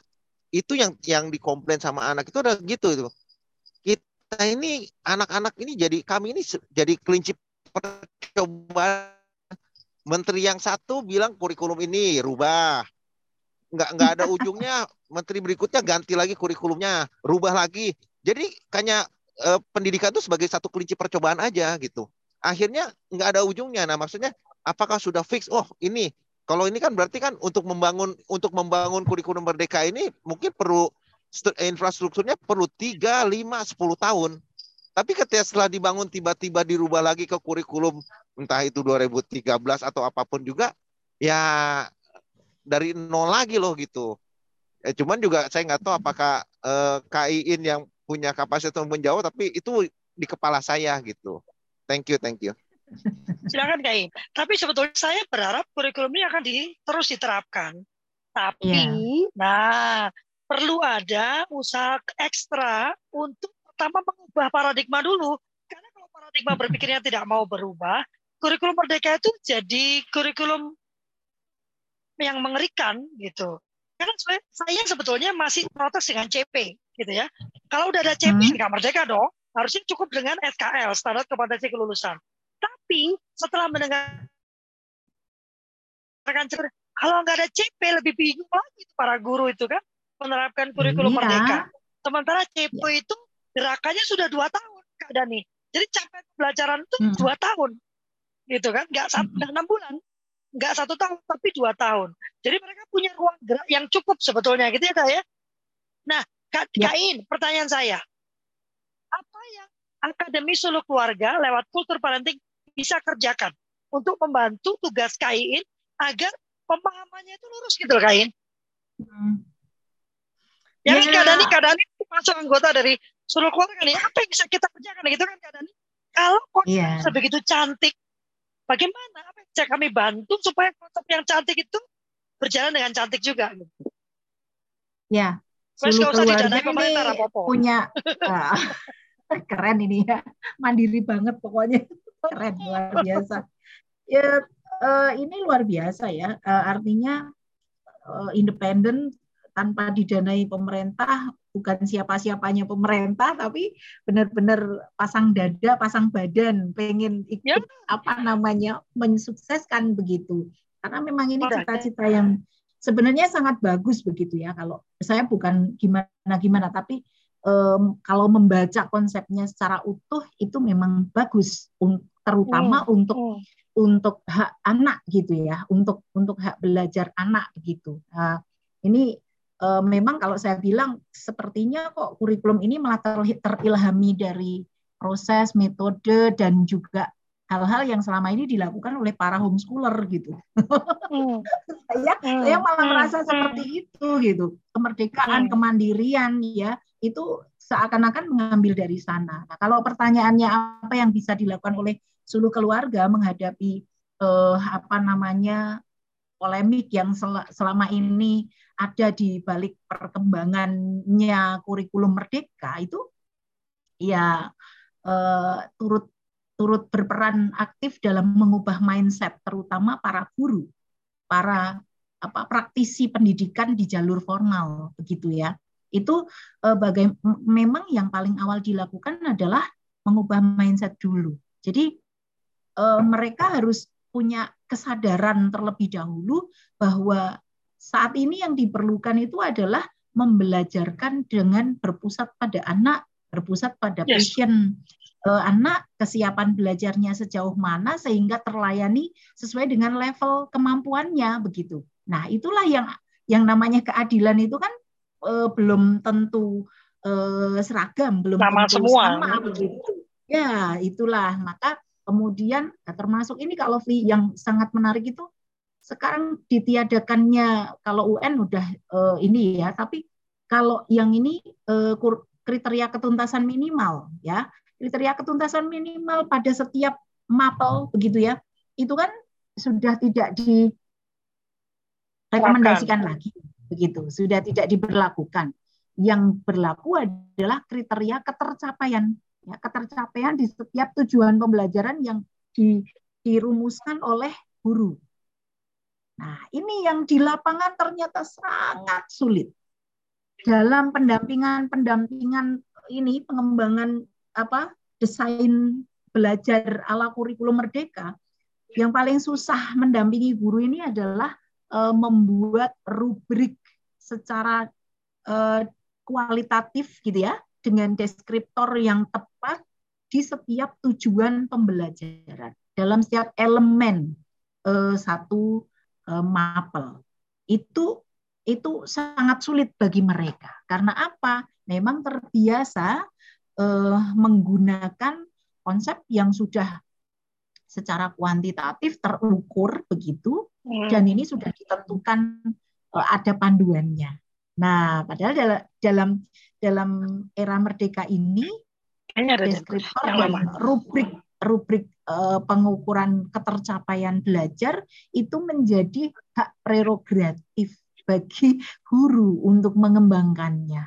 itu yang yang dikomplain sama anak itu udah gitu itu kita ini anak-anak ini jadi kami ini jadi kelinci percobaan. Menteri yang satu bilang kurikulum ini rubah. Nggak nggak ada ujungnya. Menteri berikutnya ganti lagi kurikulumnya rubah lagi. Jadi kayaknya eh, pendidikan itu sebagai satu kelinci percobaan aja gitu. Akhirnya nggak ada ujungnya. Nah maksudnya apakah sudah fix? Oh ini. Kalau ini kan berarti kan untuk membangun untuk membangun kurikulum merdeka ini mungkin perlu infrastrukturnya perlu 3, 5, 10 tahun. Tapi ketika setelah dibangun tiba-tiba dirubah lagi ke kurikulum entah itu 2013 atau apa pun juga ya dari nol lagi loh gitu. Eh, cuman juga saya nggak tahu apakah eh, KIIN yang punya kapasitas menjawab tapi itu di kepala saya gitu. Thank you, thank you. Silakan KIIN. Tapi sebetulnya saya berharap kurikulum ini akan di, terus diterapkan. Tapi, yeah. nah perlu ada usaha ekstra untuk pertama mengubah paradigma dulu. Karena kalau paradigma berpikirnya tidak mau berubah, kurikulum merdeka itu jadi kurikulum yang mengerikan gitu. Karena saya sebetulnya masih protes dengan CP gitu ya. Kalau udah ada CP hmm. nggak merdeka dong. Harusnya cukup dengan SKL standar kompetensi kelulusan. Tapi setelah mendengar kalau nggak ada CP lebih bingung lagi para guru itu kan menerapkan kurikulum iya. merdeka. Sementara CEPO iya. itu gerakannya sudah dua tahun Kak Dani. Jadi capek pembelajaran itu hmm. dua tahun, gitu kan? Nggak hmm. enam bulan, nggak satu tahun, tapi dua tahun. Jadi mereka punya ruang gerak yang cukup sebetulnya, gitu ya Kak ya. Nah, Kak ya. Kain, pertanyaan saya, apa yang Akademi Solo Keluarga lewat kultur parenting bisa kerjakan untuk membantu tugas Kain agar pemahamannya itu lurus gitu loh Kain? Hmm. Ya yeah. Kak Dani, Kak Dani masuk anggota dari seluruh keluarga nih. Apa yang bisa kita kerjakan gitu kan Kak Dani? Kalau konsep yeah. sebegitu cantik, bagaimana? Apa yang bisa kami bantu supaya konsep yang cantik itu berjalan dengan cantik juga? Ya, seluruh keluarga ini punya uh, keren ini ya, mandiri banget pokoknya keren luar biasa. Ya, uh, ini luar biasa ya, uh, artinya uh, independen tanpa didanai pemerintah bukan siapa-siapanya pemerintah tapi benar-benar pasang dada pasang badan pengen ikut ya. apa namanya mensukseskan begitu karena memang ini cita-cita yang sebenarnya sangat bagus begitu ya kalau saya bukan gimana gimana tapi um, kalau membaca konsepnya secara utuh itu memang bagus terutama hmm. untuk hmm. untuk hak anak gitu ya untuk untuk hak belajar anak begitu nah, ini e, memang kalau saya bilang sepertinya kok kurikulum ini malah terilhami dari proses, metode dan juga hal-hal yang selama ini dilakukan oleh para homeschooler gitu. Hmm. saya hmm. saya malah hmm. merasa hmm. seperti itu gitu. Kemerdekaan, hmm. kemandirian ya itu seakan-akan mengambil dari sana. Nah, kalau pertanyaannya apa yang bisa dilakukan oleh seluruh keluarga menghadapi eh, apa namanya polemik yang sel selama ini ada di balik perkembangannya kurikulum merdeka itu ya eh, turut turut berperan aktif dalam mengubah mindset terutama para guru, para apa praktisi pendidikan di jalur formal begitu ya. Itu eh, bagai memang yang paling awal dilakukan adalah mengubah mindset dulu. Jadi eh, mereka harus punya kesadaran terlebih dahulu bahwa saat ini yang diperlukan itu adalah membelajarkan dengan berpusat pada anak, berpusat pada yes. passion uh, anak, kesiapan belajarnya sejauh mana sehingga terlayani sesuai dengan level kemampuannya begitu. Nah, itulah yang yang namanya keadilan itu kan uh, belum tentu uh, seragam, belum sama tentu semua sama begitu. Ya, itulah maka Kemudian nah termasuk ini kalau Lovely yang sangat menarik itu sekarang ditiadakannya kalau UN udah uh, ini ya, tapi kalau yang ini uh, kriteria ketuntasan minimal ya. Kriteria ketuntasan minimal pada setiap mapel begitu ya itu kan sudah tidak direkomendasikan lagi begitu. Sudah tidak diberlakukan. Yang berlaku adalah kriteria ketercapaian ya ketercapaian di setiap tujuan pembelajaran yang di, dirumuskan oleh guru. Nah ini yang di lapangan ternyata sangat sulit. Dalam pendampingan pendampingan ini pengembangan apa desain belajar ala kurikulum merdeka yang paling susah mendampingi guru ini adalah uh, membuat rubrik secara uh, kualitatif gitu ya dengan deskriptor yang tepat di setiap tujuan pembelajaran dalam setiap elemen uh, satu uh, mapel itu itu sangat sulit bagi mereka karena apa memang terbiasa uh, menggunakan konsep yang sudah secara kuantitatif terukur begitu hmm. dan ini sudah ditentukan ada panduannya. Nah, padahal dalam dalam dalam era merdeka ini deskriptor dan rubrik rubrik uh, pengukuran ketercapaian belajar itu menjadi hak prerogatif bagi guru untuk mengembangkannya.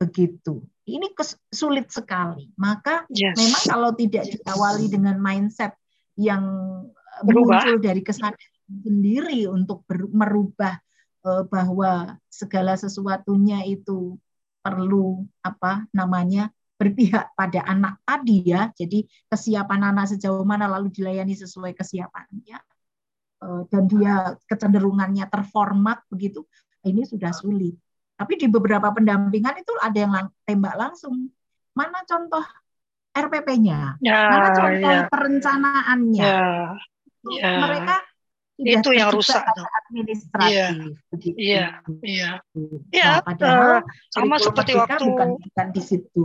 Begitu ini sulit sekali. Maka yes. memang kalau tidak diawali dengan mindset yang eh, Berubah. muncul dari kesadaran sendiri untuk ber, merubah bahwa segala sesuatunya itu perlu apa namanya berpihak pada anak tadi ya. Jadi kesiapan anak sejauh mana lalu dilayani sesuai kesiapannya uh, dan dia kecenderungannya terformat begitu. Ini sudah sulit. Tapi di beberapa pendampingan itu ada yang lang tembak langsung. Mana contoh RPP-nya? Ya, Mana contoh ya. perencanaannya? Ya, ya. Mereka itu yang rusak administratif iya. iya. Iya. Ya, nah, padahal uh, sama seperti waktu bukan, bukan di situ.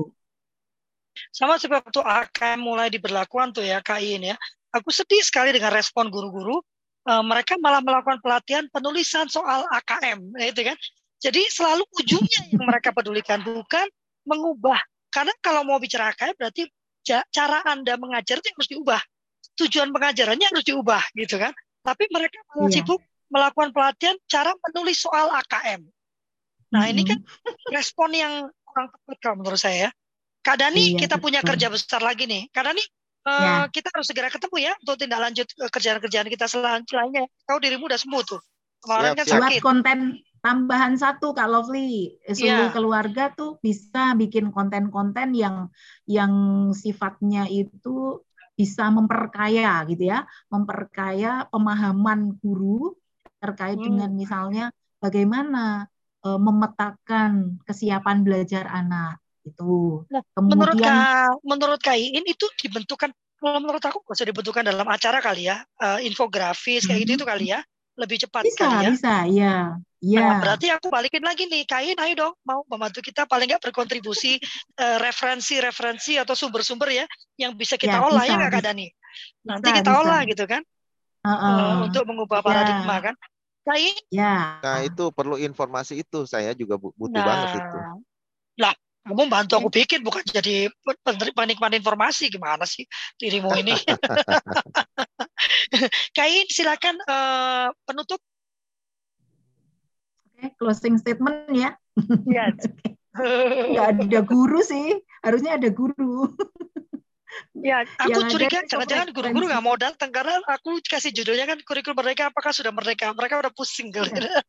Sama seperti waktu AKM mulai diberlakukan tuh ya KAI ya. Aku sedih sekali dengan respon guru-guru. Uh, mereka malah melakukan pelatihan penulisan soal AKM itu kan. Jadi selalu ujungnya yang mereka pedulikan bukan mengubah. Karena kalau mau bicara AKM berarti cara Anda mengajar itu harus diubah. Tujuan pengajarannya harus diubah gitu kan. Tapi mereka malah yeah. sibuk melakukan pelatihan cara menulis soal AKM. Nah, mm -hmm. ini kan respon yang kurang tepat kalau menurut saya. Kak Dani, iya, kita betul. punya kerja besar lagi nih. Kak Dani, uh, kita harus segera ketemu ya untuk tindak lanjut kerjaan-kerjaan kita selanjutnya. Tahu dirimu udah sembuh tuh. Kemarin kan sakit. Buat konten tambahan satu Kak Lovely, seluruh yeah. keluarga tuh bisa bikin konten-konten yang yang sifatnya itu bisa memperkaya gitu ya, memperkaya pemahaman guru terkait hmm. dengan misalnya bagaimana uh, memetakan kesiapan belajar anak itu. Nah, Kemudian menurut Kak, menurut Kain itu dibentukkan kalau menurut aku bisa dibentukkan dalam acara kali ya, uh, infografis kayak hmm. gitu itu kali ya lebih cepat bisa, kali ya. Bisa, iya. Ya. Nah, berarti aku balikin lagi nih, Kain, ayo dong, mau membantu kita paling nggak berkontribusi referensi-referensi uh, atau sumber-sumber ya yang bisa kita ya, olah bisa, ya nggak Kak Dani? Nanti bisa, kita bisa. olah gitu kan, uh -uh. Uh, untuk mengubah ya. paradigma kan. Kain? Ya. Nah itu perlu informasi itu, saya juga butuh nah, banget itu. Lah, kamu bantu aku bikin bukan jadi penikmat informasi. Gimana sih dirimu ini? Kain silakan uh, penutup. Oke, closing statement ya. Yes. nggak ada guru sih harusnya ada guru. Ya, aku curiga jangan-jangan guru-guru nggak mau datang karena aku kasih judulnya kan kurikulum mereka apakah sudah mereka mereka udah pusing kali. Ya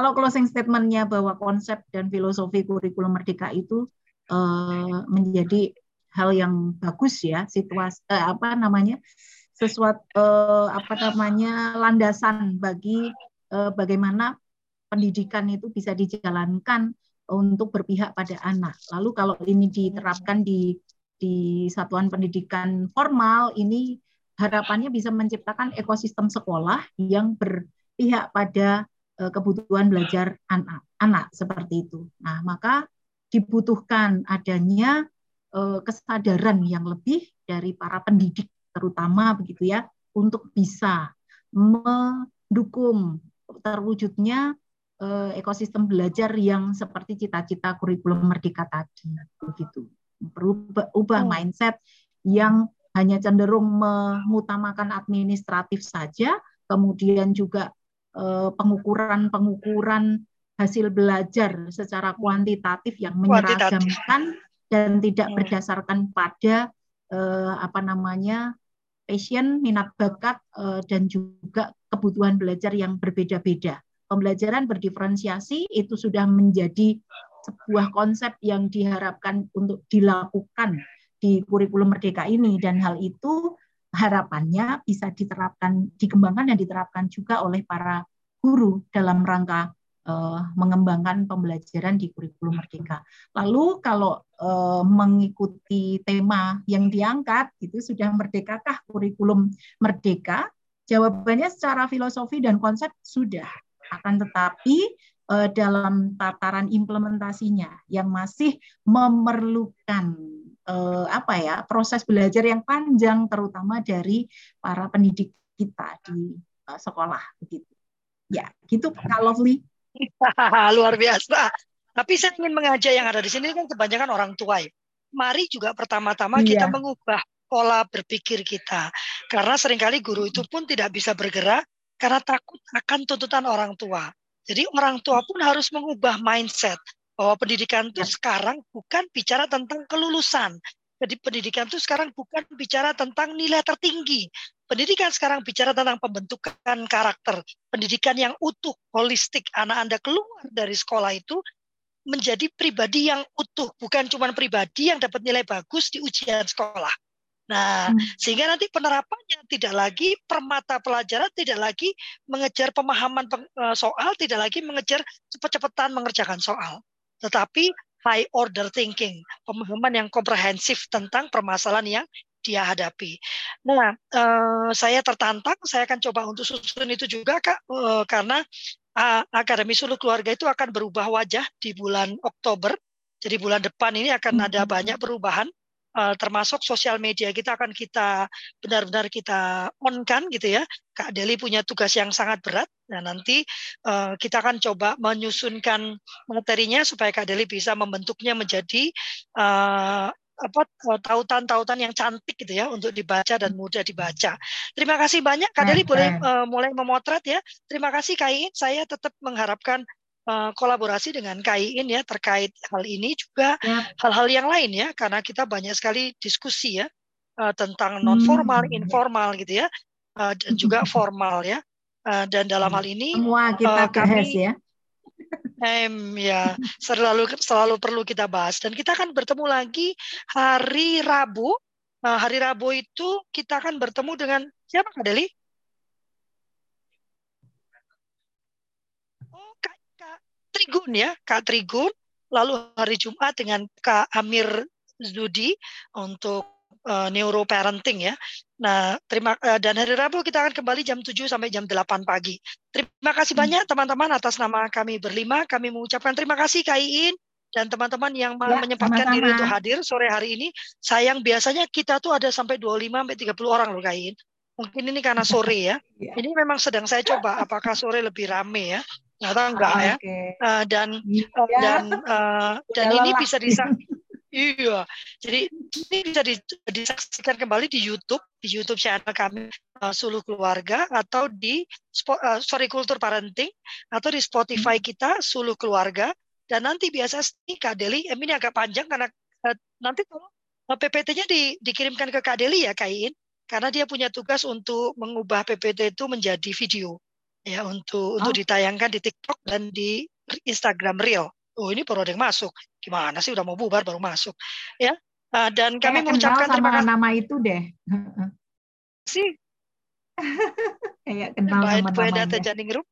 kalau closing statementnya bahwa konsep dan filosofi kurikulum merdeka itu uh, menjadi hal yang bagus ya situasi uh, apa namanya sesuatu uh, apa namanya landasan bagi uh, bagaimana pendidikan itu bisa dijalankan untuk berpihak pada anak. Lalu kalau ini diterapkan di di satuan pendidikan formal ini harapannya bisa menciptakan ekosistem sekolah yang berpihak pada Eh, kebutuhan belajar anak anak seperti itu. Nah, maka dibutuhkan adanya eh, kesadaran yang lebih dari para pendidik terutama begitu ya untuk bisa mendukung terwujudnya eh, ekosistem belajar yang seperti cita-cita kurikulum merdeka tadi begitu. berubah ubah hmm. mindset yang hanya cenderung mengutamakan administratif saja, kemudian juga eh, pengukuran-pengukuran hasil belajar secara kuantitatif yang menyeragamkan dan tidak hmm. berdasarkan pada eh, apa namanya passion, minat bakat eh, dan juga kebutuhan belajar yang berbeda-beda. Pembelajaran berdiferensiasi itu sudah menjadi sebuah konsep yang diharapkan untuk dilakukan di kurikulum Merdeka ini dan hal itu harapannya bisa diterapkan, dikembangkan dan diterapkan juga oleh para guru dalam rangka uh, mengembangkan pembelajaran di kurikulum Merdeka. Lalu kalau uh, mengikuti tema yang diangkat itu sudah merdekakah kurikulum Merdeka? Jawabannya secara filosofi dan konsep sudah. Akan tetapi uh, dalam tataran implementasinya yang masih memerlukan uh, apa ya proses belajar yang panjang terutama dari para pendidik kita di uh, sekolah begitu. Ya, gitu Kak Lovely. Luar biasa. Tapi saya ingin mengajak yang ada di sini kan kebanyakan orang tua. Ya. Mari juga pertama-tama iya. kita mengubah pola berpikir kita. Karena sering kali guru itu pun tidak bisa bergerak karena takut akan tuntutan orang tua. Jadi orang tua pun harus mengubah mindset bahwa pendidikan itu ya. sekarang bukan bicara tentang kelulusan. Jadi pendidikan itu sekarang bukan bicara tentang nilai tertinggi. Pendidikan sekarang bicara tentang pembentukan karakter. Pendidikan yang utuh, holistik. Anak Anda keluar dari sekolah itu menjadi pribadi yang utuh, bukan cuma pribadi yang dapat nilai bagus di ujian sekolah. Nah, hmm. sehingga nanti penerapannya tidak lagi permata pelajaran, tidak lagi mengejar pemahaman eh, soal, tidak lagi mengejar cepat-cepatan mengerjakan soal, tetapi high order thinking, pemahaman yang komprehensif tentang permasalahan yang dia hadapi. Nah, uh, saya tertantang, saya akan coba untuk susun itu juga, Kak, uh, karena uh, Akademi Suluh Keluarga itu akan berubah wajah di bulan Oktober. Jadi bulan depan ini akan ada hmm. banyak perubahan uh, termasuk sosial media kita akan kita benar-benar kita on kan gitu ya. Kak Deli punya tugas yang sangat berat. Nah nanti uh, kita akan coba menyusunkan materinya supaya Kak Deli bisa membentuknya menjadi uh, apa tautan-tautan yang cantik gitu ya untuk dibaca dan mudah dibaca. Terima kasih banyak Kak Deli boleh uh, mulai memotret ya. Terima kasih Kak Iin. Saya tetap mengharapkan Eh, kolaborasi dengan KIIN ya terkait hal ini juga hal-hal ya. yang lain ya karena kita banyak sekali diskusi ya uh, tentang non formal, hmm. informal gitu ya uh, dan juga formal ya uh, dan dalam hal ini semua kita uh, kami ya. Em ya selalu selalu perlu kita bahas dan kita akan bertemu lagi hari Rabu. Nah, hari Rabu itu kita akan bertemu dengan siapa Kak Deli? Trigun ya, Kak Trigun. Lalu hari Jumat dengan Kak Amir Zudi untuk uh, neuro parenting ya. Nah, terima uh, dan hari Rabu kita akan kembali jam 7 sampai jam 8 pagi. Terima kasih hmm. banyak teman-teman atas nama kami berlima. Kami mengucapkan terima kasih Kak Iin dan teman-teman yang ya, menyempatkan sama-sama. diri untuk hadir sore hari ini. Sayang biasanya kita tuh ada sampai 25 sampai 30 orang loh Kak Iin. Mungkin ini karena sore ya. ya. Ini memang sedang saya coba apakah sore lebih rame ya ternyata enggak ah, ya okay. uh, eh, dan uh, dan uh, dan ini bisa bisa iya jadi ini bisa disaksikan kembali di YouTube di YouTube channel kami uh, Suluh Keluarga atau di uh, sorry Kultur Parenting atau di Spotify hmm. kita Suluh Keluarga dan nanti biasa sih Kak Deli ini agak panjang karena uh, nanti PPT-nya di, dikirimkan ke Kak Deli ya Kain karena dia punya tugas untuk mengubah PPT itu menjadi video ya untuk oh. untuk ditayangkan di TikTok dan di Instagram Reel. Oh ini baru ada yang masuk. Gimana sih udah mau bubar baru masuk ya. Uh, dan kami mengucapkan terima kasih nama itu deh. Sih. Kayak kenal sama Bu Enda Tejaningrum.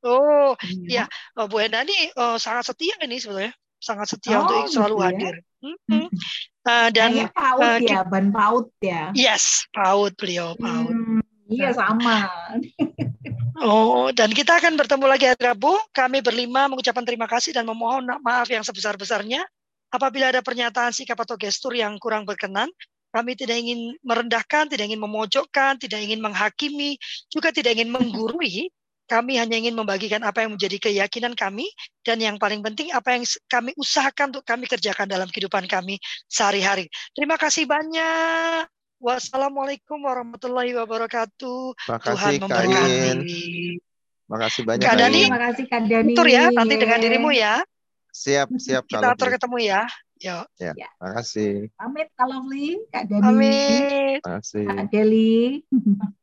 Oh iya. ya, oh, Bu Enda ini oh, sangat setia ini sebetulnya, sangat setia oh, untuk gitu selalu ya? hadir. Hmm, hmm. Uh, dan Kayak paut uh, ya, ban paut ya. Yes, paut beliau, paut. Hmm, iya sama. Oh, dan kita akan bertemu lagi hari Rabu. Kami berlima mengucapkan terima kasih dan memohon maaf yang sebesar-besarnya. Apabila ada pernyataan sikap atau gestur yang kurang berkenan, kami tidak ingin merendahkan, tidak ingin memojokkan, tidak ingin menghakimi, juga tidak ingin menggurui, Kami hanya ingin membagikan apa yang menjadi keyakinan kami dan yang paling penting apa yang kami usahakan untuk kami kerjakan dalam kehidupan kami sehari-hari. Terima kasih banyak. Wassalamualaikum warahmatullahi wabarakatuh. Makasih, Tuhan memberkati. Makasih banyak. Kak Dani, terima kasih Kak Dani. Atur ya nanti dengan dirimu ya. Siap, siap. Kita atur ketemu ya. Yuk. Ya, ya. makasih. Pamit Kak Lovely, Kak Dani. Pamit. Makasih. Kak Deli.